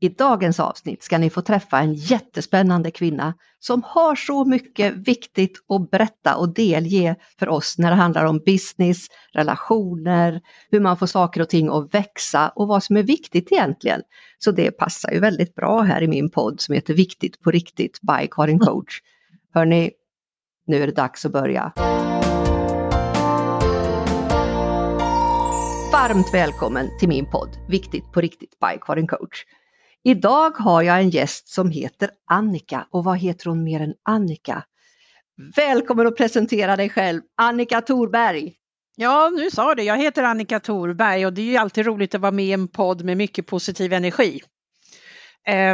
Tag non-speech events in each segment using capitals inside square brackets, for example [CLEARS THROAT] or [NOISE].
I dagens avsnitt ska ni få träffa en jättespännande kvinna som har så mycket viktigt att berätta och delge för oss när det handlar om business, relationer, hur man får saker och ting att växa och vad som är viktigt egentligen. Så det passar ju väldigt bra här i min podd som heter Viktigt på riktigt by Karin Coach. Hörni, nu är det dags att börja. Varmt välkommen till min podd Viktigt på riktigt by Karin Coach. Idag har jag en gäst som heter Annika och vad heter hon mer än Annika? Välkommen att presentera dig själv, Annika Thorberg. Ja, nu sa du, jag heter Annika Thorberg och det är ju alltid roligt att vara med i en podd med mycket positiv energi.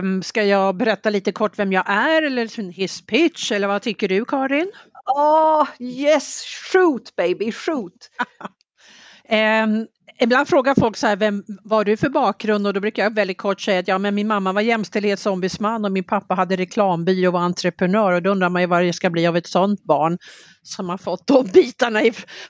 Um, ska jag berätta lite kort vem jag är eller en his pitch eller vad tycker du Karin? Åh, oh, yes, shoot baby, shoot! um, [LAUGHS] Ibland frågar folk så här, vem var du för bakgrund? Och då brukar jag väldigt kort säga att ja, men min mamma var jämställdhetsombudsman och min pappa hade reklambyrå och var entreprenör och då undrar man ju vad det ska bli av ett sådant barn som har fått de bitarna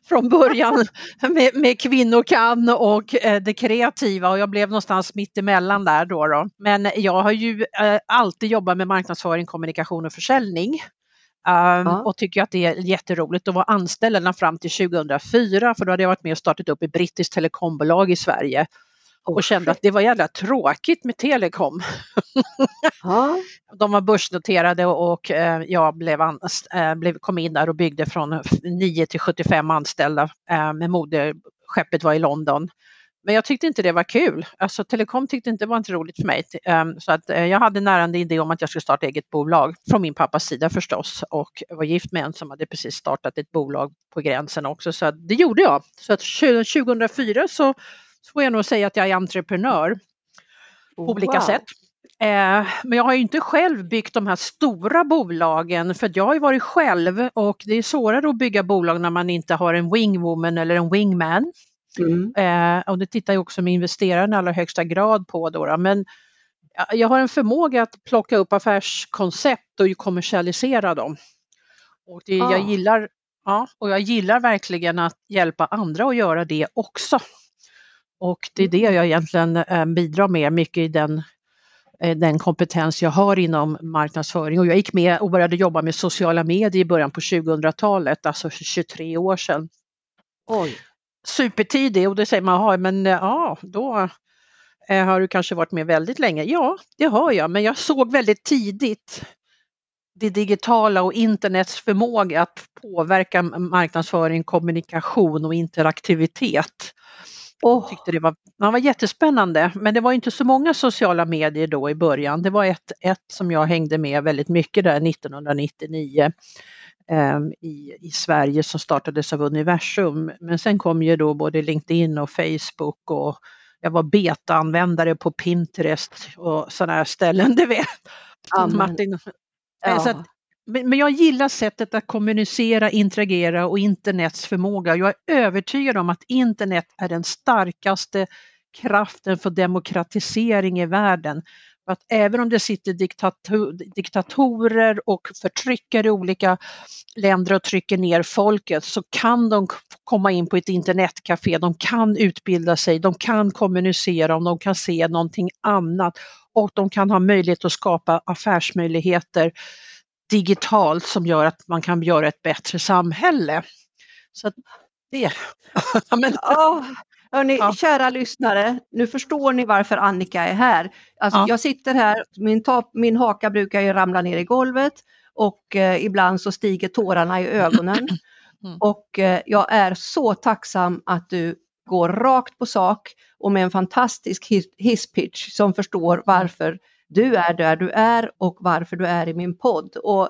från början [LAUGHS] med, med kvinnokan och eh, det kreativa och jag blev någonstans mitt emellan där då. då. Men jag har ju eh, alltid jobbat med marknadsföring, kommunikation och försäljning. Um, ja. och tycker att det är jätteroligt att vara anställd ända fram till 2004 för då hade jag varit med och startat upp ett brittiskt telekombolag i Sverige och oh, kände att det var jävla tråkigt med telekom. [LAUGHS] Ja. De var börsnoterade och eh, jag blev, eh, blev, kom in där och byggde från 9 till 75 anställda eh, med moderskeppet var i London. Men jag tyckte inte det var kul. Alltså telekom tyckte inte det var inte roligt för mig. Ehm, så att eh, jag hade nära en idé om att jag skulle starta eget bolag från min pappas sida förstås och var gift med en som hade precis startat ett bolag på gränsen också så det gjorde jag. Så att 2004 så, får jag nog säga att jag är entreprenör på olika sätt. Eh, men jag har inte själv byggt de här stora bolagen för jag har varit själv och det är svårare att bygga bolag när man inte har en wingwoman eller en wingman. Mm. Eh, och det tittar ju också med investeraren i allra högsta grad på. Då, då. Men jag har en förmåga att plocka upp affärskoncept och kommersialisera dem. Och det, ah. jag, gillar, ja, och jag gillar verkligen att hjälpa andra att göra det också. Och det är det jag egentligen eh, bidrar med mycket i den, eh, den kompetens jag har inom marknadsföring. Och jag gick med och började jobba med sociala medier i början på 2000-talet, alltså för 23 år sedan. Oj supertidig och då säger man, ja men eh, ja, då eh, har du kanske varit med väldigt länge. Ja, det har jag, men jag såg väldigt tidigt det digitala och internets förmåga att påverka marknadsföring, kommunikation och interaktivitet. Och tyckte det var, det var jättespännande, men det var inte så många sociala medier då i början. Det var ett, ett som jag hängde med väldigt mycket där 1999. Ehm, i, i Sverige som startades av Universum. Men sen kom ju då både LinkedIn och Facebook och jag var betaanvändare på Pinterest och sådana här ställen, [LAUGHS] du vet. Amen. Martin. Ja. Att, men jag gillar sättet att kommunicera, interagera och internets förmåga. Jag är övertygad om att internet är den starkaste kraften för demokratisering i världen att även om det sitter diktator, diktatorer och förtryckare i olika länder och trycker ner folket så kan de komma in på ett internetcafé, de kan utbilda sig, de kan kommunicera, om de kan se någonting annat och de kan ha möjlighet att skapa affärsmöjligheter digitalt som gör att man kan göra ett bättre samhälle. Så det. [LAUGHS] Men, oh, Hörni, ja. kära lyssnare, nu förstår ni varför Annika är här. Alltså, ja. Jag sitter här, min, top, min haka brukar ju ramla ner i golvet och eh, ibland så stiger tårarna i ögonen. [CLEARS THROAT] Mm. Och eh, jag är så tacksam att du går rakt på sak och med en fantastisk hisspitch som förstår varför du är där du är och varför du är i min podd. Och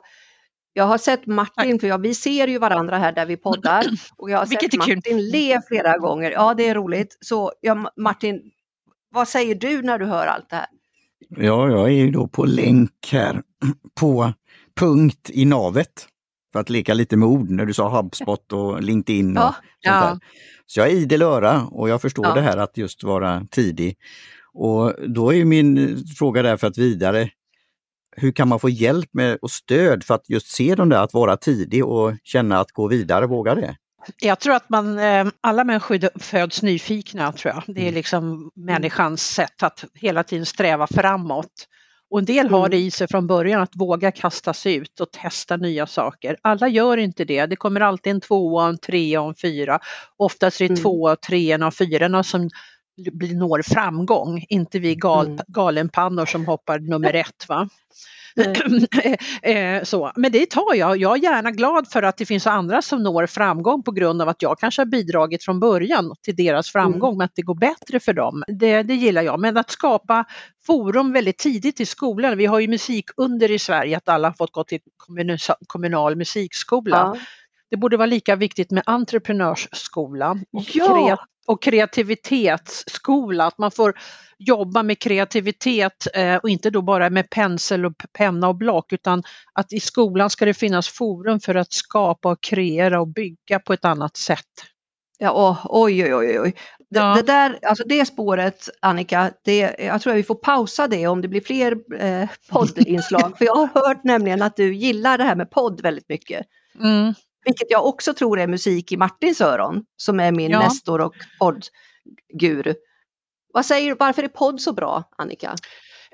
jag har sett Martin, för jag, vi ser ju varandra här där vi poddar. [CLEARS THROAT] Och jag har Vilket sett Martin kul. le flera gånger. Ja, det är roligt. Så ja, Martin, vad säger du när du hör allt det här? Ja, jag är ju då på länk här [CLEARS THROAT] på punkt i navet. För att leka lite med ord när du sa HubSpot och [LAUGHS] LinkedIn och ja, sånt ja. där. Så jag är idel öra och jag förstår ja. det här att just vara tidig. Och då är min fråga därför att vidare, hur kan man få hjälp med och stöd för att just se de där, att vara tidig och känna att gå vidare, våga det? Jag tror att man, eh, alla människor föds nyfikna tror jag. Det är mm. liksom mm. människans sätt att hela tiden sträva framåt. Och en del har det mm. i sig från början att våga kasta sig ut och testa nya saker. Alla gör inte det. Det kommer alltid en tvåa, en trea och en fyra. Oftast är det mm. tvåa, trean och fyran som når framgång, inte vi gal, mm. galenpannor som hoppar nummer ett. Va? [CLEARS THROAT] Eh, så. Men det tar jag. Jag är gärna glad för att det finns andra som når framgång på grund av att jag kanske har bidragit från början till deras framgång, mm. men att det går bättre för dem. Det, det gillar jag. Men att skapa forum väldigt tidigt i skolan. Vi har ju musikunder i Sverige, att alla har fått gå till kommunal musikskola. Ja. Det borde vara lika viktigt med entreprenörsskola och, ja. och kreativitetsskola, att man får jobba med kreativitet eh, och inte då bara med pensel och penna och block utan att i skolan ska det finnas forum för att skapa och kreera och bygga på ett annat sätt. Ja, oj, oj, oj, oj. Det, ja. det, där, alltså det spåret Annika, det, jag tror att vi får pausa det om det blir fler eh, poddinslag. [LAUGHS] För jag har hört nämligen att du gillar det här med podd väldigt mycket. Mm. Vilket jag också tror är musik i Martins öron, som är min ja. nestor och poddguru. Vad säger du, varför är podd så bra Annika?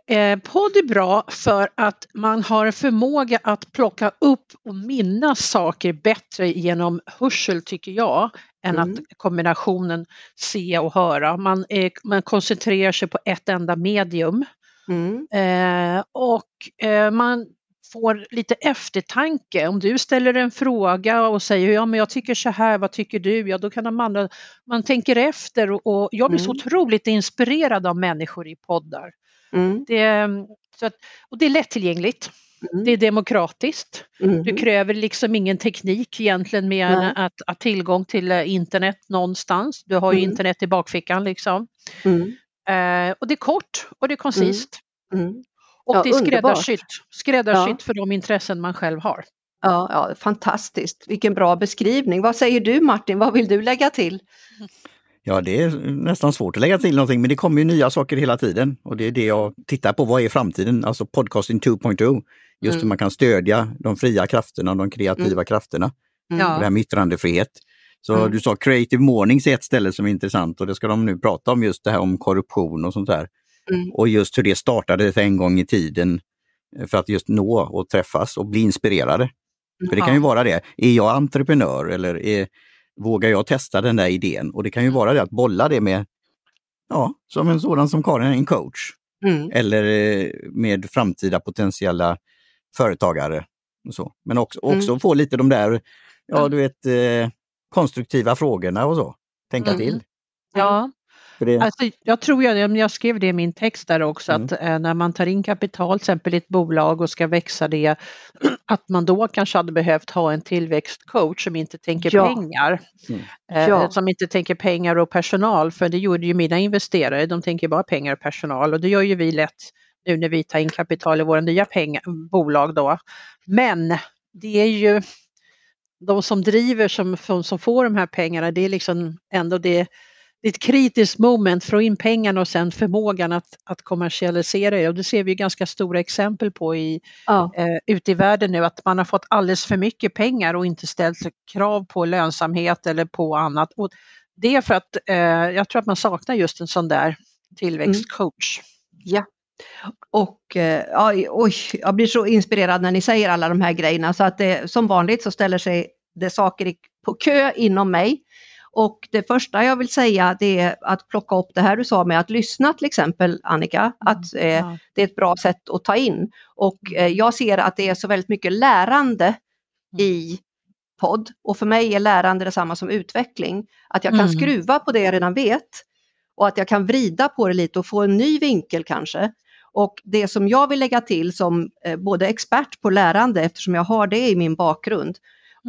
Eh, podd är bra för att man har förmåga att plocka upp och minnas saker bättre genom hörsel tycker jag, än mm. att kombinationen se och höra. Man, är, man koncentrerar sig på ett enda medium. Mm. Eh, och eh, man får lite eftertanke. Om du ställer en fråga och säger ja men jag tycker så här, vad tycker du? Ja då kan de andra, man tänker efter och, och jag blir mm. så otroligt inspirerad av människor i poddar. Mm. Det, så att, och det är lättillgängligt. Mm. Det är demokratiskt. Mm. Du kräver liksom ingen teknik egentligen mer än att, att tillgång till eh, internet någonstans. Du har ju mm. internet i bakfickan liksom. Mm. Eh, och det är kort och det är koncist. Och ja, det är skräddarsytt, skräddarsytt ja. för de intressen man själv har. Ja, ja, fantastiskt, vilken bra beskrivning. Vad säger du Martin, vad vill du lägga till? Ja, det är nästan svårt att lägga till någonting, men det kommer ju nya saker hela tiden. Och det är det jag tittar på, vad är framtiden? Alltså podcasting 2.0. Just mm. hur man kan stödja de fria krafterna, de kreativa mm. krafterna. Mm. Det här med yttrandefrihet. Så mm. du sa Creative Mornings är ett ställe som är intressant och det ska de nu prata om just det här om korruption och sånt där. Mm. Och just hur det startade en gång i tiden eh, för att just nå och träffas och bli inspirerade. För det kan ju vara det, är jag entreprenör eller är, vågar jag testa den där idén? Och det kan ju vara det att bolla det med, ja, som en sådan som Karin, en coach. Mm. Eller eh, med framtida potentiella företagare. Och så. Men också, också mm. få lite de där, ja du vet, eh, konstruktiva frågorna och så. Tänka mm. till. Ja, det... Alltså, jag tror jag, jag skrev det i min text där också, mm. att eh, när man tar in kapital till exempel i ett bolag och ska växa det, [CLEARS THROAT] att man då kanske hade behövt ha en tillväxtcoach som inte tänker ja. pengar. Mm. Eh, ja. Som inte tänker pengar och personal, för det gjorde ju mina investerare, de tänker bara pengar och personal och det gör ju vi lätt nu när vi tar in kapital i våra nya pengar, bolag då. Men det är ju de som driver, som, som får de här pengarna, det är liksom ändå det det är ett kritiskt moment, få in pengarna och sen förmågan att, att kommersialisera det. Och det ser vi ganska stora exempel på i, ja. eh, ute i världen nu, att man har fått alldeles för mycket pengar och inte ställt krav på lönsamhet eller på annat. Och det är för att eh, jag tror att man saknar just en sån där tillväxtcoach. Mm. Ja. Och eh, oj, jag blir så inspirerad när ni säger alla de här grejerna så att det, som vanligt så ställer sig det saker på kö inom mig och det första jag vill säga det är att plocka upp det här du sa med att lyssna till exempel Annika, mm, att eh, ja. det är ett bra sätt att ta in. Och eh, jag ser att det är så väldigt mycket lärande mm. i podd och för mig är lärande detsamma som utveckling. Att jag kan mm. skruva på det jag redan vet och att jag kan vrida på det lite och få en ny vinkel kanske. Och det som jag vill lägga till som eh, både expert på lärande eftersom jag har det i min bakgrund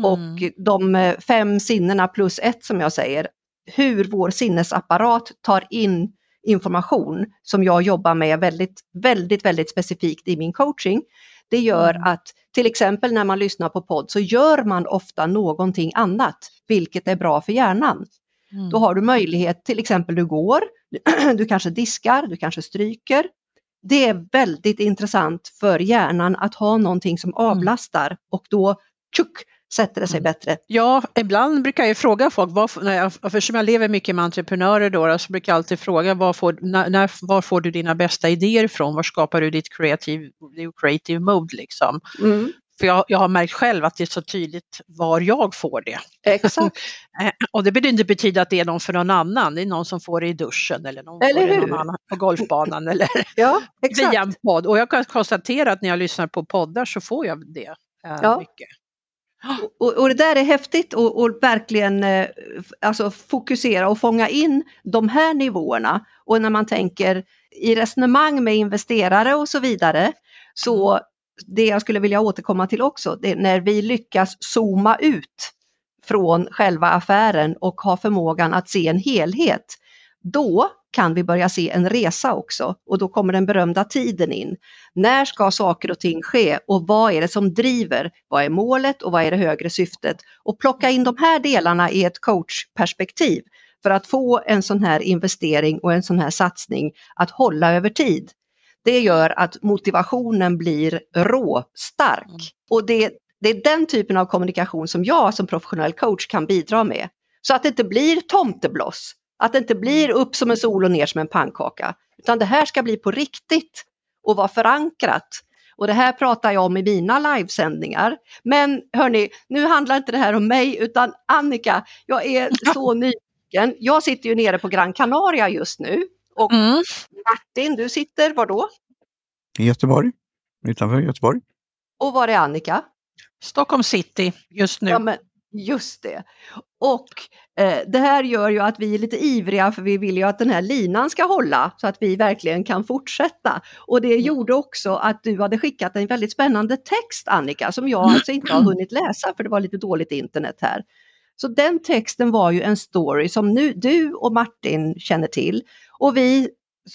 Mm. Och de eh, fem sinnena plus ett som jag säger, hur vår sinnesapparat tar in information som jag jobbar med väldigt, väldigt, väldigt specifikt i min coaching. Det gör mm. att till exempel när man lyssnar på podd så gör man ofta någonting annat, vilket är bra för hjärnan. Mm. Då har du möjlighet, till exempel du går, [CLEARS THROAT] du kanske diskar, du kanske stryker. Det är väldigt intressant för hjärnan att ha någonting som mm. avlastar och då tjuk, sätter det sig mm. bättre. Ja, ibland brukar jag fråga folk, var, när jag, eftersom jag lever mycket med entreprenörer då, så brukar jag alltid fråga var får, när, när, var får du dina bästa idéer ifrån? Var skapar du ditt creative, creative mode liksom? Mm. För jag, jag har märkt själv att det är så tydligt var jag får det. Exakt. [LAUGHS] Eh, och det behöver inte betyda att det är någon för någon annan. Det är någon som får det i duschen eller någon eller får det någon annan på golfbanan [LAUGHS] eller ja, [LAUGHS] via en podd. Och jag kan konstatera att när jag lyssnar på poddar så får jag det eh, ja. mycket. Och, och, det där är häftigt och, och verkligen eh, alltså fokusera och fånga in de här nivåerna. Och när man tänker i resonemang med investerare och så vidare så mm det jag skulle vilja återkomma till också, det är när vi lyckas zooma ut från själva affären och ha förmågan att se en helhet, då kan vi börja se en resa också och då kommer den berömda tiden in. När ska saker och ting ske och vad är det som driver? Vad är målet och vad är det högre syftet? Och plocka in de här delarna i ett coachperspektiv för att få en sån här investering och en sån här satsning att hålla över tid det gör att motivationen blir råstark. Mm. Och det, det är den typen av kommunikation som jag som professionell coach kan bidra med. Så att det inte blir tomtebloss, att det inte blir upp som en sol och ner som en pannkaka. Utan det här ska bli på riktigt och vara förankrat. Och det här pratar jag om i mina livesändningar. Men hörni, nu handlar inte det här om mig utan Annika, jag är så nyfiken. Jag sitter ju nere på Gran Canaria just nu och mm. Martin, du sitter var då? I Göteborg, utanför Göteborg. Och var är Annika? Stockholm city just nu. Ja, men just det. Och eh, det här gör ju att vi är lite ivriga för vi vill ju att den här linan ska hålla så att vi verkligen kan fortsätta. Och det mm. gjorde också att du hade skickat en väldigt spännande text Annika som jag alltså inte har hunnit läsa för det var lite dåligt internet här. Så den texten var ju en story som nu du och Martin känner till och vi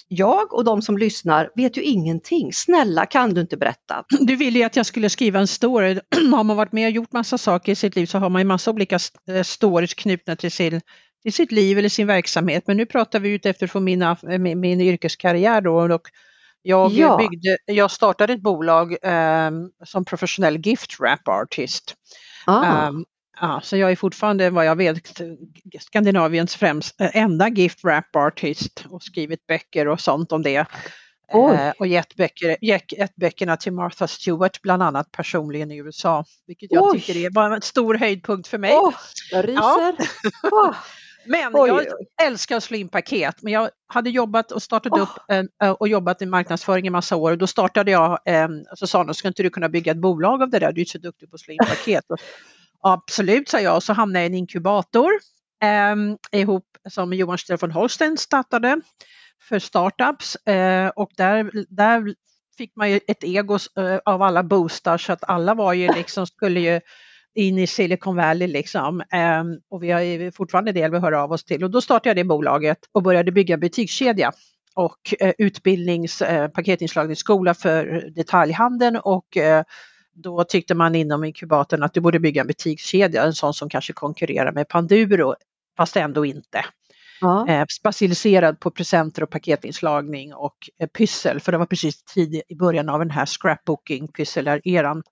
jag och de som lyssnar vet ju ingenting. Snälla kan du inte berätta? Du ville ju att jag skulle skriva en story. [CLEARS THROAT] har man varit med och gjort massa saker i sitt liv så har man ju massa olika eh, stories knutna till, sin, till sitt liv eller sin verksamhet. Men nu pratar vi ut efter mina, min, min yrkeskarriär då. Och jag, ja. byggde, jag startade ett bolag eh, som professionell gift wrap artist. Ah. Um, Ja, så jag är fortfarande vad jag vet Skandinaviens främst, eh, enda gift wrap artist och skrivit böcker och sånt om det. Eh, och gett, böcker, gett böckerna till Martha Stewart bland annat personligen i USA. Vilket jag Oj. tycker är bara en stor höjdpunkt för mig. Oh, jag ryser. [LAUGHS] Ja. Men Oj. jag älskar att slå in paket. Men jag hade jobbat och startat oh. upp eh, och jobbat i marknadsföring i massa år och då startade jag, eh, så sa de, ska inte du kunna bygga ett bolag av det där, du är så duktig på att slå in paket. [LAUGHS] Absolut, sa jag. Och så hamnade jag i en inkubator eh, ihop som Johan Stefan Holstein startade för startups. Eh, och där, där fick man ju ett ego eh, av alla boostar så att alla var ju liksom, skulle ju in i Silicon Valley liksom. Um, och vi har fortfarande del vi hör av oss till. Och då startade jag det bolaget och började bygga butikskedja och eh, utbildnings, eh, paketinslagningsskola för detaljhandeln och eh, då tyckte man inom inkubatorn att du borde bygga en butikskedja, en sån som kanske konkurrerar med Panduro, fast ändå inte. Ja. Eh, specialiserad på presenter och paketinslagning och eh, pyssel, för det var precis tidigt i början av den här scrapbooking pyssel-eran.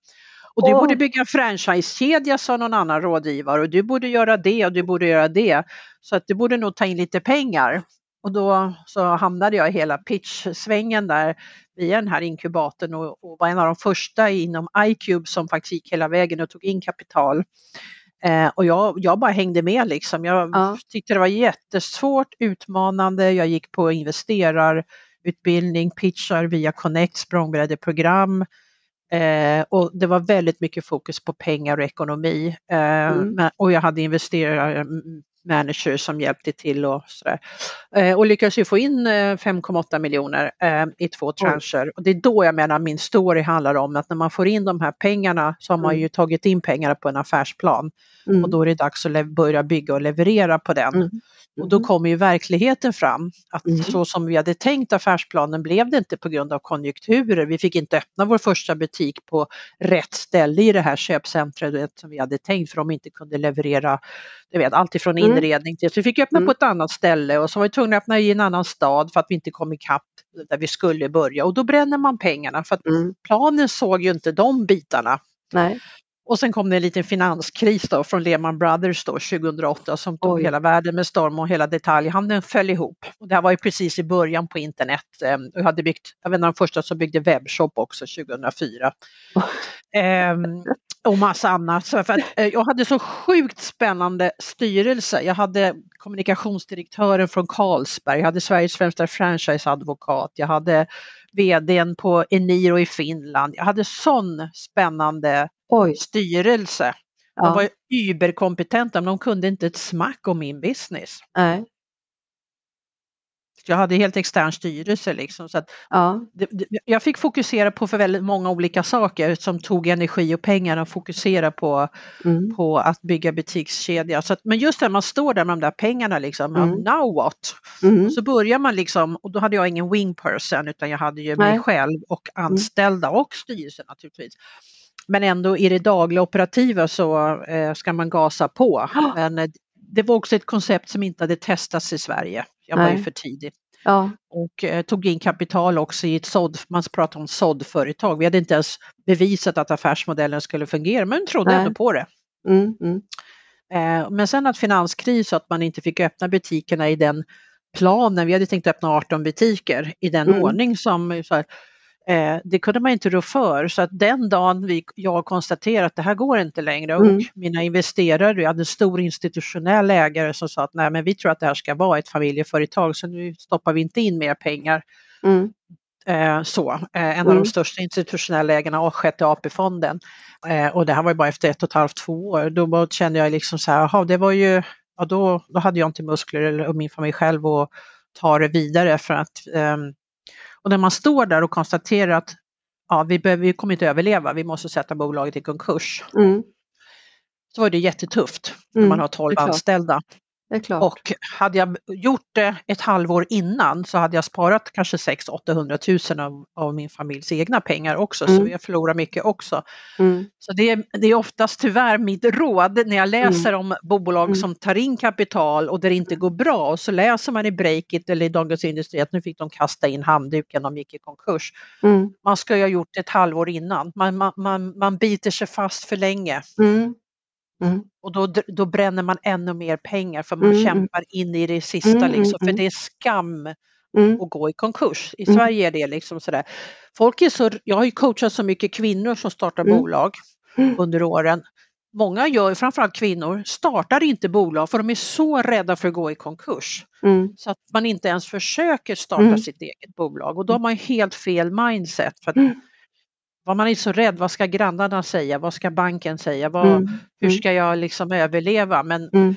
Och du oh. borde bygga en franchisekedja sa någon annan rådgivare och du borde göra det och du borde göra det. Så att du borde nog ta in lite pengar. Och då så hamnade jag i hela pitch-svängen där via den här inkubatorn och, och var en av de första inom iCube som faktiskt gick hela vägen och tog in kapital. Eh, och jag, jag bara hängde med liksom. Jag ja. tyckte det var jättesvårt, utmanande. Jag gick på investerarutbildning, pitchar via Connect, språngbrädeprogram. Eh, och det var väldigt mycket fokus på pengar och ekonomi. Eh, mm. och jag hade investerare managers som hjälpte till och sådär. Eh, och lyckades ju få in 5,8 eh, miljoner eh, i två trancher. Och det är då jag menar min story handlar om att när man får in de här pengarna så har man mm. ju tagit in pengarna på en affärsplan. Mm. Och då är det dags att börja bygga och leverera på den. Mm. Och då mm. kommer ju verkligheten fram. Att mm. så som vi hade tänkt affärsplanen blev det inte på grund av konjunkturer. Vi fick inte öppna vår första butik på rätt ställe i det här köpcentret som vi hade tänkt för de inte kunde leverera du vet, allt ifrån mm. Inredning till, så vi fick öppna mm. på ett annat ställe och så var vi tvungna att öppna i en annan stad för att vi inte kom ikapp där vi skulle börja och då bränner man pengarna för att mm. planen såg ju inte de bitarna. Nej. Och sen kom det en liten finanskris då från Lehman Brothers då 2008 som tog Oj. hela världen med storm och hela detaljhandeln föll ihop. Och det här var ju precis i början på internet. Jag hade byggt, jag var en av de första som byggde webbshop också 2004. ehm, och massa annat. Så för att, eh, jag hade så sjukt spännande styrelse. Jag hade kommunikationsdirektören från Carlsberg, jag hade Sveriges främsta franchiseadvokat, jag hade vdn på Eniro i Finland. Jag hade sån spännande Oj. styrelse. De ja. var überkompetenta men de kunde inte ett smack om min business. Nej. Jag hade helt extern styrelse liksom. Så ja. det, det, jag fick fokusera på för väldigt många olika saker som tog energi och pengar och fokusera på, mm. på att bygga butikskedja. Så att, men just när man står där med de där pengarna liksom, mm. now what? Mm. Så börjar man liksom, och då hade jag ingen wing person utan jag hade ju Nej. mig själv och mm. anställda och styrelsen naturligtvis. Men ändå i det dagliga operativa så eh, ska man gasa på. Men eh, det var också ett koncept som inte hade testats i Sverige. Jag var Nej. ju för tidig. Ja. Och eh, tog in kapital också i ett sådd, man pratar om såddföretag. Vi hade inte ens bevisat att affärsmodellen skulle fungera men trodde Nej. ändå på det. Mm, mm. Eh, men sen att finanskris och att man inte fick öppna butikerna i den planen, vi hade tänkt öppna 18 butiker i den mm. ordning som så här, Eh, det kunde man inte rå för så att den dagen vi, jag konstaterade att det här går inte längre och mm. mina investerare, jag hade en stor institutionell ägare som sa att nej men vi tror att det här ska vara ett familjeföretag så nu stoppar vi inte in mer pengar. Mm. Eh, så, eh, en mm. av de mm. största institutionella ägarna, sjätte AP-fonden. Eh, och det här var ju bara efter ett och ett halvt, två år. Då kände jag liksom så här, jaha det var ju, ja då, då hade jag inte muskler eller min familj själv att ta det vidare för att um, och när man står där och konstaterar att ja, vi, behöver, vi kommer inte överleva, vi måste sätta bolaget i konkurs. Mm. Så var det jättetufft när man mm, har 12 anställda. Och hade jag gjort det ett halvår innan så hade jag sparat kanske 600-800 000 av, av, min familjs egna pengar också, mm. så jag förlorar mycket också. Mm. Så det, det, är oftast tyvärr mitt råd när jag läser mm. om bolag mm. som tar in kapital och där det inte går bra och så läser man i Breakit eller i Dagens Industri att nu fick de kasta in handduken, de gick i konkurs. Mm. Man ska ju ha gjort det ett halvår innan, man, man, man, man biter sig fast för länge. Mm. Mm. Och då, då bränner man ännu mer pengar för man mm. kämpar in i det sista mm. liksom, för mm. det är skam mm. att gå i konkurs. I Sverige är det liksom sådär. Folk är så, jag har ju coachat så mycket kvinnor som startar bolag under åren. Många gör, framförallt kvinnor, startar inte bolag för de är så rädda för att gå i konkurs. Så att man inte ens försöker starta sitt eget bolag och då har man helt fel mindset. För vad man är så rädd, vad ska grannarna säga, vad ska banken säga, vad, mm. hur mm. ska jag liksom överleva? Men, mm.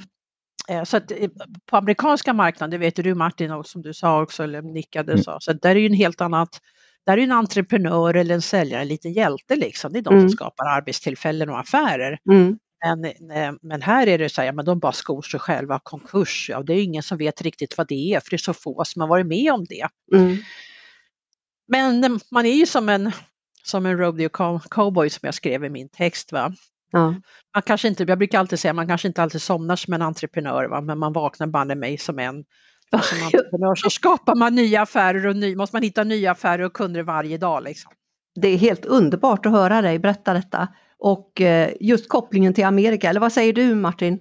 eh, så att, eh, på amerikanska marknaden, det vet du Martin, och som du sa också, eller nickade, mm. sa, så där är ju en helt annat där är en entreprenör eller en säljare en liten hjälte liksom. Det är de som mm. skapar arbetstillfällen och affärer. Mm. Men, eh, men här är det så här, ja, men de bara skor sig själva, konkurs, ja, det är ingen som vet riktigt vad det är för det är så få som har varit med om det. Mm. Men man är ju som en, som en rodeo cowboy som jag skrev i min text. Va? Ja. Man kanske inte, jag brukar alltid säga man kanske inte alltid somnar som en entreprenör va? men man vaknar banne mig som en. [LAUGHS] Som entreprenör så skapar man nya affärer och ny, måste man hitta nya affärer och kunder varje dag. Liksom. Det är helt underbart att höra dig berätta detta och eh, just kopplingen till Amerika, eller vad säger du Martin?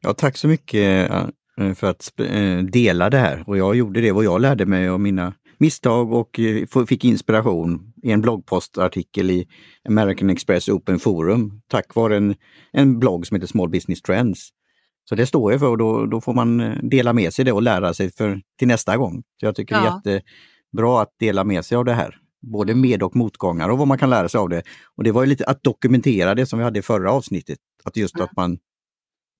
Ja, tack så mycket eh, för att eh, dela det här och jag gjorde det vad jag lärde mig av mina misstag och eh, fick inspiration i en bloggpostartikel i American Express Open Forum tack vare en, en blogg som heter Small Business Trends. Så det står jag för och då, då får man eh, dela med sig det och lära sig för, till nästa gång. Så Jag tycker ja. det är jättebra att dela med sig av det här. Både med och motgångar och vad man kan lära sig av det. Och det var lite att dokumentera det som vi hade i förra avsnittet. Att just mm. att man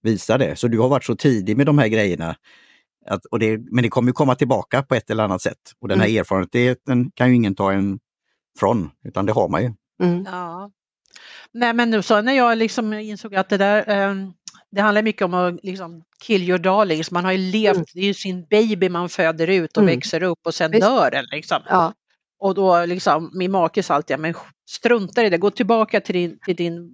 visar det. Så du har varit så tidig med de här grejerna att, och det, men det kommer komma tillbaka på ett eller annat sätt. Och den här mm. erfarenheten kan ju ingen ta en från, utan det har man ju. Mm. Ja. Nej men nu så när jag liksom insåg att det där eh, det handlar mycket om att liksom kill your darlings, man har ju levt, mm. det är ju sin baby man föder ut och mm. växer upp och sen Visst. dör den. Liksom. Ja. Och då liksom, min make sa alltid, men strunta i det, gå tillbaka till din, till din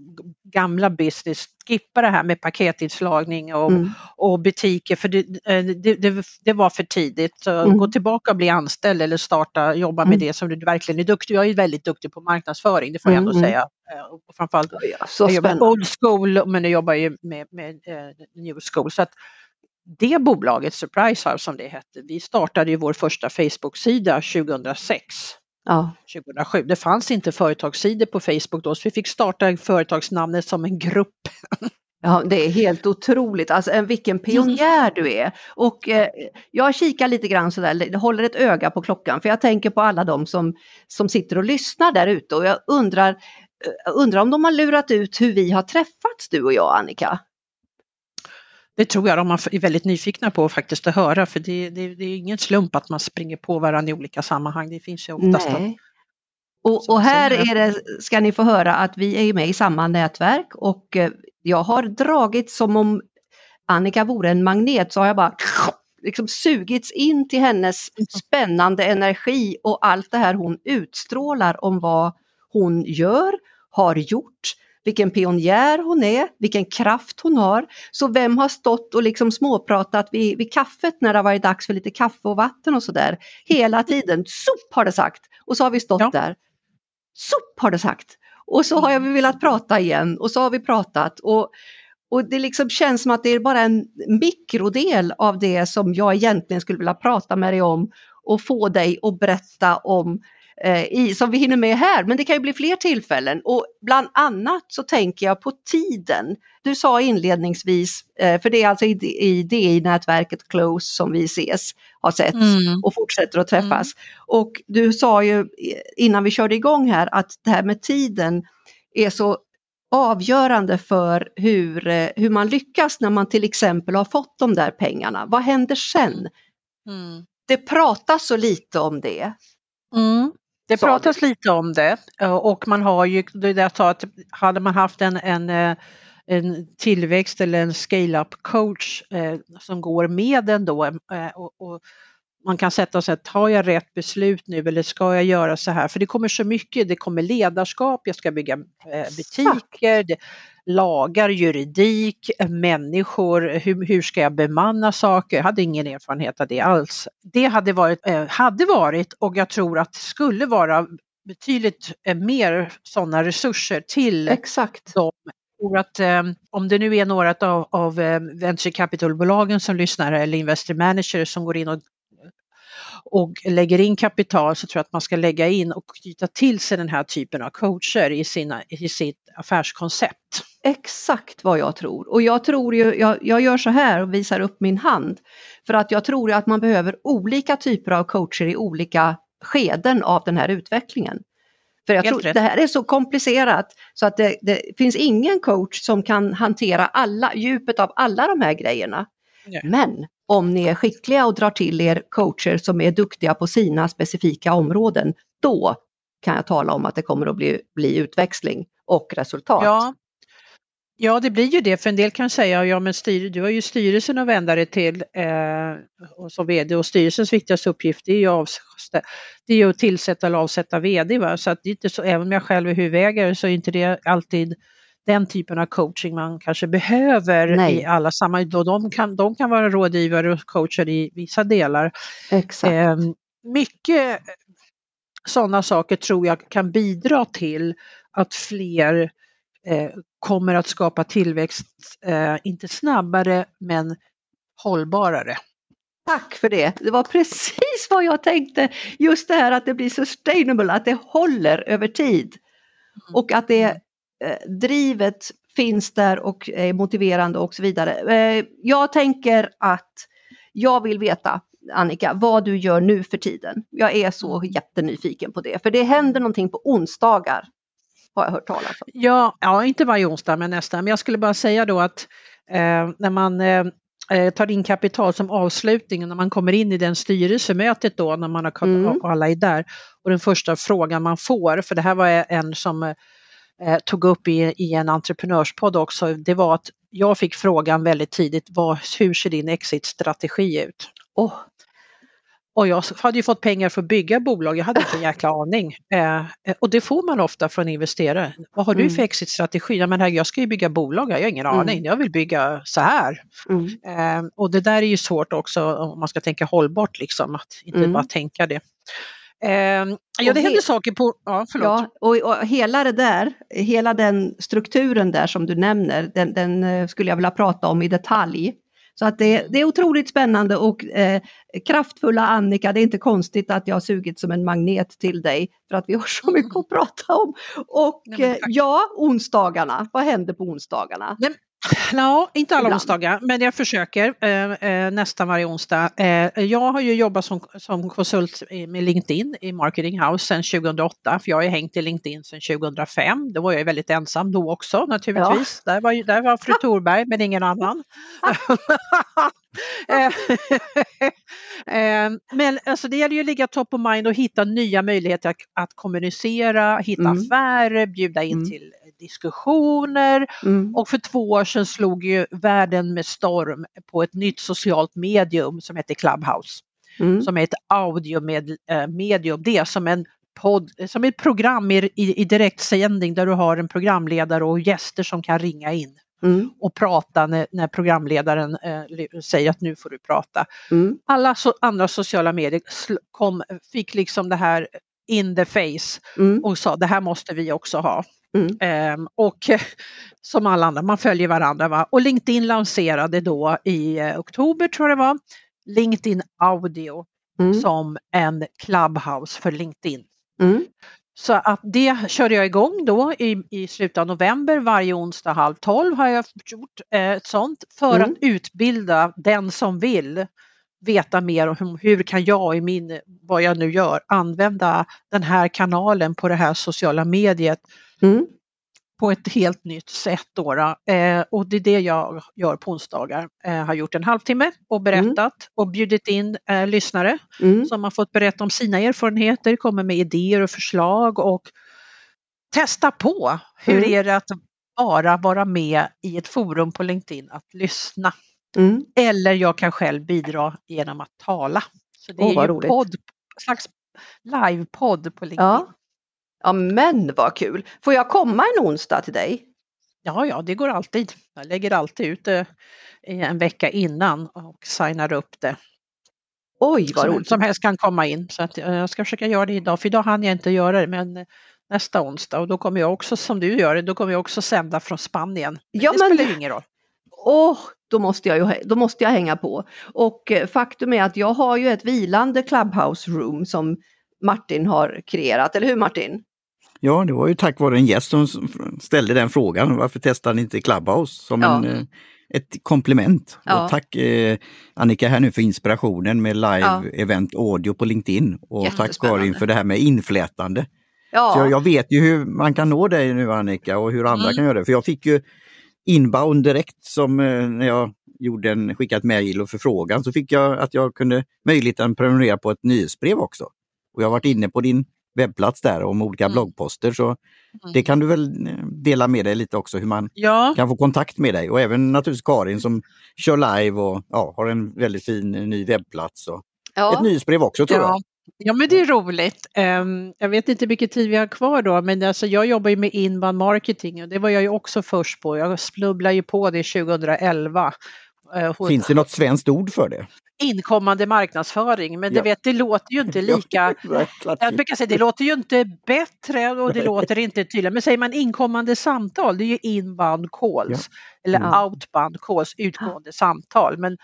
gamla business, skippa det här med paketinslagning och, mm. och butiker för det, eh, det, det, det, var för tidigt. Så mm. Gå tillbaka och bli anställd eller starta, jobba med mm. det som du verkligen är duktig Jag är väldigt duktig på marknadsföring, det får jag ändå mm, mm. säga. Eh, och framförallt, ja, jag jobbar old school men jag jobbar ju med, med uh, new school. Så att, det bolaget, Surprise House som det hette, vi startade ju vår första Facebook-sida 2006. Ja. 2007. Det fanns inte företagssidor på Facebook då så vi fick starta företagsnamnet som en grupp. Ja, det är helt otroligt, alltså vilken pionjär du är. Och eh, jag kikar lite grann sådär, håller ett öga på klockan för jag tänker på alla de som, som sitter och lyssnar där ute och jag undrar, eh, undrar om de har lurat ut hur vi har träffats du och jag Annika? Det tror jag de är väldigt nyfikna på faktiskt att höra för det, det, det är ingen slump att man springer på varandra i olika sammanhang. Det finns ju oftast Nej. Och, och, här är det, ska ni få höra att vi är med i samma nätverk och eh, jag har dragit som om Annika vore en magnet så har jag bara [LAUGHS] liksom sugits in till hennes spännande energi och allt det här hon utstrålar om vad hon gör, har gjort, vilken pionjär hon är, vilken kraft hon har. Så vem har stått och liksom småpratat vid, vid kaffet när det har varit dags för lite kaffe och vatten och sådär. Hela tiden, sop har det sagt. Och så har vi stått ja. där. Sop har det sagt. Och så har jag velat prata igen och så har vi pratat. Och, och det liksom känns som att det är bara en mikrodel av det som jag egentligen skulle vilja prata med dig om och få dig att berätta om i, som vi hinner med här, men det kan ju bli fler tillfällen och bland annat så tänker jag på tiden. Du sa inledningsvis, eh, för det är alltså i, i DI-nätverket Close som vi ses, har sett mm. och fortsätter att träffas. Mm. Och du sa ju innan vi körde igång här att det här med tiden är så avgörande för hur, eh, hur man lyckas när man till exempel har fått de där pengarna. Vad händer sen? Mm. Det pratas så lite om det. Mm. Det pratas lite om det eh, och man har ju, det jag sa att hade man haft en, en, eh, en tillväxt eller en scale-up coach eh, som går med en då eh, och, och, man kan sätta sig, tar jag rätt beslut nu eller ska jag göra så här? För det kommer så mycket, det kommer ledarskap, jag ska bygga eh, butiker, det, lagar, juridik, människor, hur, hur ska jag bemanna saker? Jag hade ingen erfarenhet av det alls. Det hade varit, eh, hade varit och jag tror att det skulle vara betydligt eh, mer sådana resurser till Exakt. tror att eh, om det nu är några av, av eh, venture capital-bolagen som lyssnar eller investor managers som går in och och lägger in kapital så tror jag att man ska lägga in och knyta till sig den här typen av coacher i, sina, i sitt affärskoncept. Exakt vad jag tror och jag tror ju, jag, jag gör så här och visar upp min hand för att jag tror att man behöver olika typer av coacher i olika skeden av den här utvecklingen. För jag tror det här är så komplicerat så att det, det, finns ingen coach som kan hantera alla, djupet av alla de här grejerna. Nej. Men om ni är skickliga och drar till er coacher som är duktiga på sina specifika områden, då kan jag tala om att det kommer att bli, bli utväxling och resultat. Ja. Ja, det blir ju det, för en del kan säga, ja men styr, du har ju styrelsen att vända dig till eh, och som VD och styrelsens viktigaste uppgift är ju, av, det är ju att tillsätta eller avsätta VD. Va? Så att det är inte så, även om jag själv är huvudägare så är inte det alltid den typen av coaching man kanske behöver Nej. i alla sammanhang. De kan, de kan vara rådgivare och coacher i vissa delar. Exakt. Eh, mycket sådana saker tror jag kan bidra till att fler eh, kommer att skapa tillväxt, eh, inte snabbare men hållbarare. Tack för det. Det var precis vad jag tänkte. Just det här att det blir sustainable, att det håller över tid. Mm. Och att det drivet finns där och är motiverande och så vidare. Eh, jag tänker att jag vill veta Annika, vad du gör nu för tiden. Jag är så mm. jättenyfiken på det, för det händer någonting på onsdagar. Har jag hört talas om. Ja, ja inte varje onsdag men nästan. Men jag skulle bara säga då att eh, när man eh, eh tar in kapital som avslutning, när man kommer in i den styrelsemötet då, när man har, mm. alla är där, och den första frågan man får, för det här var en som eh, tog upp i, i en entreprenörspodd också, det var att jag fick frågan väldigt tidigt, vad, hur ser din exit-strategi ut? Oh. Och jag hade ju fått pengar för att bygga bolag, jag hade inte en jäkla [LAUGHS] aning. Eh, och det får man ofta från investerare. Vad har du mm. för exit-strategi? Ja, men här, jag ska ju bygga bolag, jag har ingen mm. aning, jag vill bygga så här. Mm. Eh, och det där är ju svårt också om man ska tänka hållbart, liksom, att inte mm. bara tänka det. Eh, ja, det händer saker på... Ja, förlåt. Ja, och, och, hela det där, hela den strukturen där som du nämner, den, den eh, skulle jag vilja prata om i detalj. Så att det, det är otroligt spännande och eh, kraftfulla Annika, det är inte konstigt att jag har sugit som en magnet till dig för att vi har så mycket att prata om. Och eh, ja, onsdagarna, vad händer på onsdagarna? Nej, [LAUGHS] Ja, inte alla Ibland. onsdagar, men jag försöker eh, eh, nästan varje onsdag. Eh, jag har ju jobbat som, som konsult med LinkedIn i Marketing House sedan 2008, för jag har ju hängt i LinkedIn sedan 2005. Då var jag väldigt ensam då också naturligtvis. Ja. Där, var, där var fru [LAUGHS] Thorberg, men ingen annan. [LAUGHS] Eh, eh, men alltså det gäller ju att ligga top of mind och hitta nya möjligheter att, att kommunicera, hitta mm. affärer, bjuda in mm. till diskussioner mm. och för två år sedan slog ju världen med storm på ett nytt socialt medium som heter Clubhouse. Mm. Som är ett audiomedium, det är som en podd, som ett program i, i, i direktsändning där du har en programledare och gäster som kan ringa in. Mm. och prata när, när programledaren eh, säger att nu får du prata. Mm. Alla so andra sociala medier kom, fick liksom det här in the face mm. och sa det här måste vi också ha. Mm. Eh, och som alla andra, man följer varandra. Va? Och LinkedIn lanserade då i eh, oktober tror jag det var, LinkedIn Audio mm. som en Clubhouse för LinkedIn. Mm. Så att det körde jag igång då i, i slutet av november. Varje onsdag halv tolv har jag gjort eh, ett sånt för att mm. utbilda den som vill veta mer om hur kan jag i min, vad jag nu gör, använda den här kanalen på det här sociala mediet mm. På ett helt nytt sätt. Då, eh, och det är det jag gör på onsdagar. Eh, har gjort en halvtimme och berättat mm. och bjudit in eh, lyssnare mm. som har fått berätta om sina erfarenheter, kommer med idéer och förslag och testa på. Hur mm. är det att bara vara med i ett forum på LinkedIn, att lyssna. Mm. Eller jag kan själv bidra genom att tala. Så det oh, är ju podd, slags livepodd på LinkedIn. Ja. Ja men vad kul! Får jag komma en onsdag till dig? Ja, ja, det går alltid. Jag lägger alltid ut det en vecka innan och signar upp det. Oj, vad roligt! Som helst kan komma in. Så att jag ska försöka göra det idag, för idag hann jag inte göra det. Men nästa onsdag och då kommer jag också, som du gör, då kommer jag också sända från Spanien. Men ja, det men... spelar ingen roll. Åh, oh, då måste, jag ju, då måste jag hänga på. Och eh, faktum är att jag har ju ett vilande Clubhouse room som Martin har kreerat, eller hur Martin? Ja, det var ju tack vare en gäst som ställde den frågan. Varför testar ni inte Clubhouse som ja. en, eh, ett komplement? Ja. Och tack eh, Annika här nu för inspirationen med live ja. event audio på LinkedIn. Och tack Karin för det här med inflätande. Ja. Så jag, jag, vet ju hur man kan nå dig nu Annika och hur andra mm. kan göra det. För jag fick ju inbound direkt som eh, när jag gjorde en, skickade ett mejl och förfrågan så fick jag att jag kunde möjligheten att prenumerera på ett nyhetsbrev också. Och jag har varit inne på din webbplats där om olika mm. bloggposter så mm. det kan du väl eh, dela med dig lite också hur man ja. kan få kontakt med dig och även naturligtvis Karin som kör live och ja, har en väldigt fin ny webbplats. Och ja. Ett nyhetsbrev också tror ja. jag. Ja men det är roligt. Um, jag vet inte vilken tid vi har kvar då men alltså, jag jobbar ju med inbound marketing och det var jag ju också först på. Jag snubblade ju på det 2011. Uh, Finns det något svenskt ord för det? Inkommande marknadsföring men ja. det, vet, det låter ju inte [LAUGHS] lika... [LAUGHS] jag brukar säga det låter ju inte bättre och det låter inte tydligare. Men säger man inkommande samtal det är ju inbound calls ja. eller mm. outbound calls, utgående samtal. Men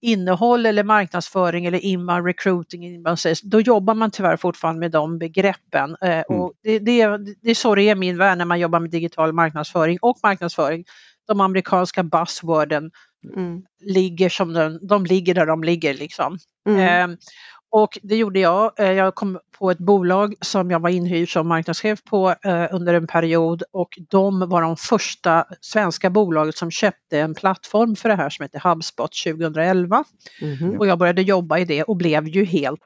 innehåll eller marknadsföring eller inbound recruiting, inbound sales, då jobbar man tyvärr fortfarande med de begreppen. Eh, mm. Och det, det, det är så det är min värld när man jobbar med digital marknadsföring och marknadsföring. De amerikanska buzzworden mm. ligger som de, de ligger där de ligger liksom. Mm. Eh, och det gjorde jag. Eh, jag kom på ett bolag som jag var inhyrd som marknadschef på eh, under en period och de var de första svenska bolaget som köpte en plattform för det här som heter HubSpot 2011. Mm. Och jag började jobba i det och blev ju helt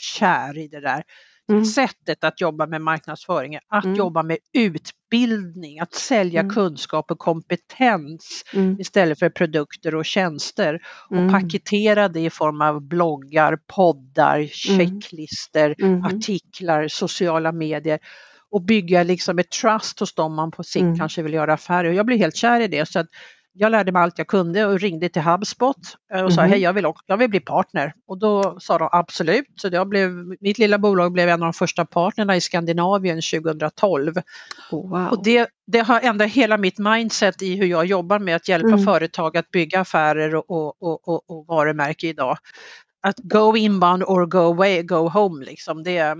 kär i det där. Mm. sättet att jobba med marknadsföring, att mm. jobba med utbildning, att sälja mm. kunskap och kompetens mm. istället för produkter och tjänster och mm. paketera det i form av bloggar, poddar, mm. checklister, artiklar, sociala medier och bygga liksom ett trust hos dem man på sikt kanske vill göra affärer. Jag blev helt kär i det så att jag lärde mig allt jag kunde och ringde till HubSpot eh, och sa mm. hej jag vill, jag vill bli partner. Och då sa de absolut, så jag blev, mitt lilla bolag blev en av de första partnerna i Skandinavien 2012. wow. Och det, det har ändrat hela mitt mindset i hur jag jobbar med att hjälpa mm. företag att bygga affärer och, och, och, och varumärke idag att go inbound or go away, go home liksom. Det...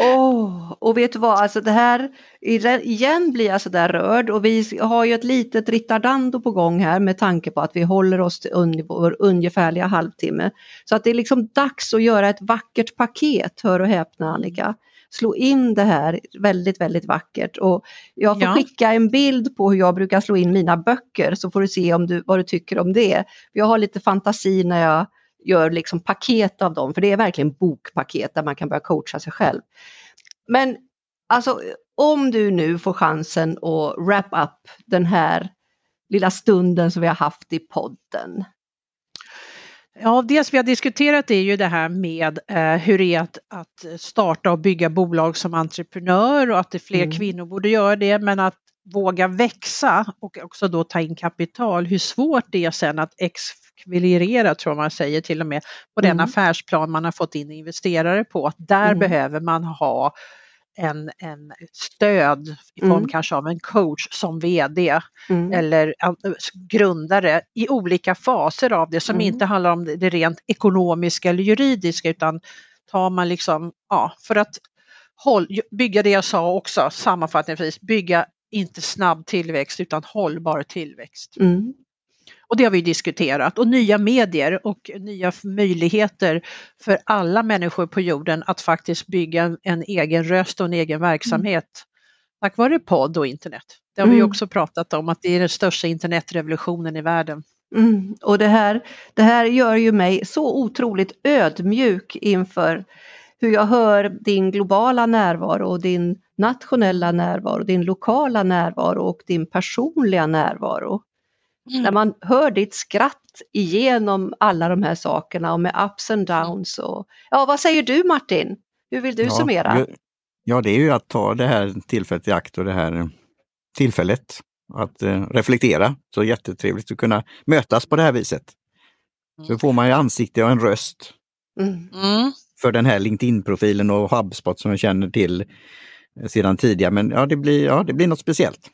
oh, [LAUGHS] och vet du vad, alltså det här, igen blir jag sådär rörd och vi har ju ett litet rittardando på gång här med tanke på att vi håller oss till vår ungefärliga halvtimme. Så att det är liksom dags att göra ett vackert paket, hör och häpna Annika slå in det här väldigt, väldigt vackert. Och jag får ja. skicka en bild på hur jag brukar slå in mina böcker så får du se om du, vad du tycker om det. Jag har lite fantasi när jag gör liksom paket av dem, för det är verkligen bokpaket där man kan börja coacha sig själv. Men alltså om du nu får chansen att wrap up den här lilla stunden som vi har haft i podden. Ja, dels vi har diskuterat är ju det här med eh, hur det är att, att, starta och bygga bolag som entreprenör och att det fler mm. kvinnor borde göra det, men att våga växa och också då ta in kapital, hur svårt det är sen att ekvivalera, tror man säger till och med, på den mm. affärsplan man har fått in investerare på. Att där mm. behöver man ha en, en stöd i form mm. kanske av en coach som VD mm. eller grundare i olika faser av det som mm. inte handlar om det rent ekonomiska eller juridiska utan tar man liksom, ja, för att håll, bygga det jag sa också sammanfattningsvis, bygga inte snabb tillväxt utan hållbar tillväxt. Mm. Och det har vi diskuterat och nya medier och nya möjligheter för alla människor på jorden att faktiskt bygga en, en egen röst och en egen verksamhet mm. tack vare podd och internet. Det har mm. vi också pratat om att det är den största internetrevolutionen i världen. Mm. Och det här, det här gör ju mig så otroligt ödmjuk inför hur jag hör din globala närvaro och din nationella närvaro, din lokala närvaro och din personliga närvaro. Mm. När man hör ditt skratt igenom alla de här sakerna och med ups and downs. Och, ja, vad säger du Martin? Hur vill du ja, summera? Ja, det är ju att ta det här tillfället i akt och det här tillfället att eh, reflektera. Så jättetrevligt att kunna mötas på det här viset. Så mm. får man ju ansikte och en röst mm. mm. för den här LinkedIn-profilen och HubSpot som jag känner till sedan tidigare. Men ja, det blir, ja, det blir något speciellt.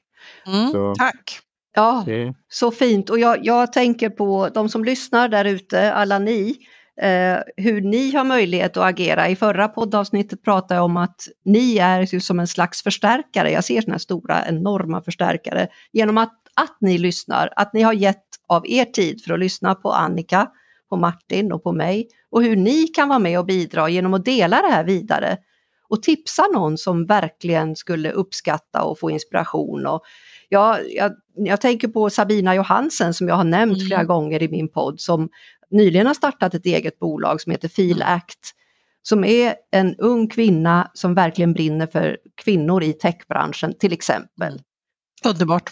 Mm, tack! Ja, det... så fint. Och jag, jag tänker på de som lyssnar där ute, alla ni, eh, hur ni har möjlighet att agera. I förra poddavsnittet pratade jag om att ni är som en slags förstärkare. Jag ser sådana stora enorma förstärkare genom att, att ni lyssnar, att ni har gett av er tid för att lyssna på Annika, på Martin och på mig och hur ni kan vara med och bidra genom att dela det här vidare och tipsa någon som verkligen skulle uppskatta och få inspiration. Och jag, jag, jag tänker på Sabina Johansen som jag har nämnt mm. flera gånger i min podd som nyligen har startat ett eget bolag som heter Filact som är en ung kvinna som verkligen brinner för kvinnor i techbranschen till exempel. Underbart!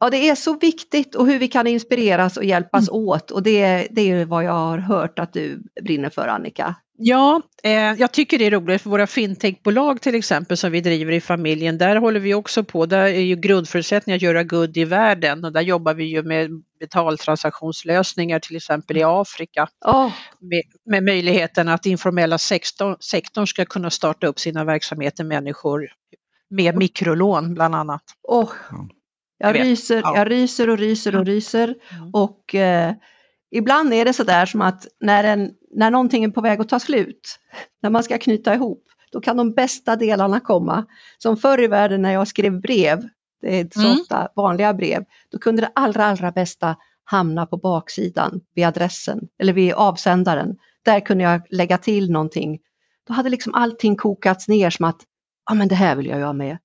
Ja, det är så viktigt och hur vi kan inspireras och hjälpas mm. åt och det, det är vad jag har hört att du brinner för Annika. Ja, eh, jag tycker det är roligt för våra fintechbolag till exempel som vi driver i familjen, där håller vi också på, där är ju grundförutsättningen att göra good i världen och där jobbar vi ju med betaltransaktionslösningar till exempel i Afrika. Oh. Med, med, möjligheten att informella sektorn, sektorn ska kunna starta upp sina verksamheter, människor med mikrolån bland annat. Oh. Jag, ryser, ja. jag ryser och ryser och ryser mm. och eh, ibland är det sådär som att när, en, när någonting är på väg att ta slut, när man ska knyta ihop, då kan de bästa delarna komma. Som förr i världen när jag skrev brev, det är så mm. ofta vanliga brev, då kunde det allra, allra bästa hamna på baksidan vid adressen eller vid avsändaren. Där kunde jag lägga till någonting. Då hade liksom allting kokats ner som att, ja men det här vill jag göra med.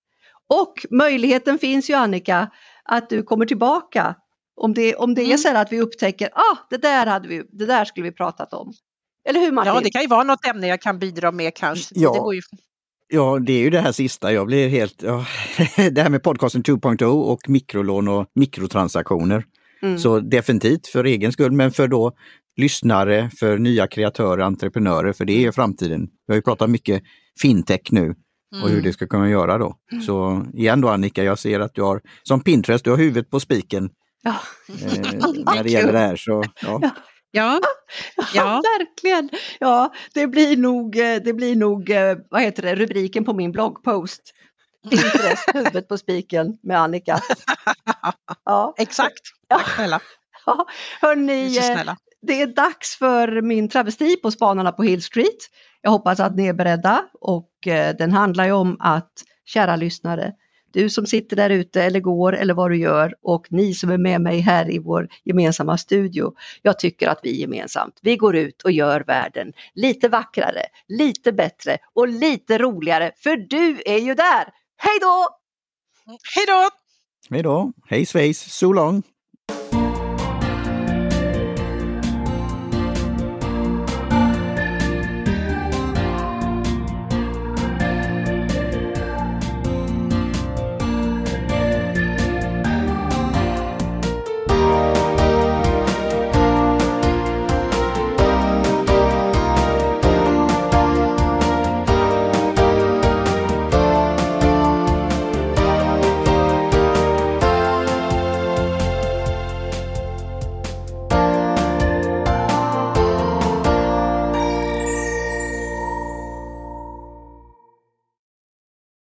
Och möjligheten finns ju Annika att du kommer tillbaka om det, om det är mm. så att vi upptäcker, ah, det där, hade vi, det där skulle vi pratat om. Eller hur Martin? Ja, det kan ju vara något ämne jag kan bidra med kanske. Ja. Det ju... Ja, det är ju det här sista. Jag blir helt... Ja, [LAUGHS] det här med podcasten 2.0 och mikrolån och mikrotransaktioner. Mm. Så definitivt för egen skull, men för då lyssnare, för nya kreatörer, entreprenörer, för det är ju framtiden. Vi har ju pratat mycket fintech nu och mm. hur det ska kunna göra då. Mm. Så igen då Annika, jag ser att du har, som Pinterest, du har huvudet på spiken. Ja. Eh, när det gäller det här. Så, ja. ja. Ja, ja. verkligen. Ja, det blir nog, eh, det blir nog eh, vad heter det, rubriken på min bloggpost. Pinterest, [LAUGHS] huvudet på spiken med Annika. Ja. Exakt. Tack snälla. Ja, hörni, eh, det är dags för min travesti på Spanarna på Hill Street. Jag hoppas att ni är beredda och den handlar ju om att, kära lyssnare, du som sitter där ute eller går eller vad du gör och ni som är med mig här i vår gemensamma studio. Jag tycker att vi gemensamt, vi går ut och gör världen lite vackrare, lite bättre och lite roligare för du är ju där. Hej då! Hej då! Hej då! Hej svejs, so long!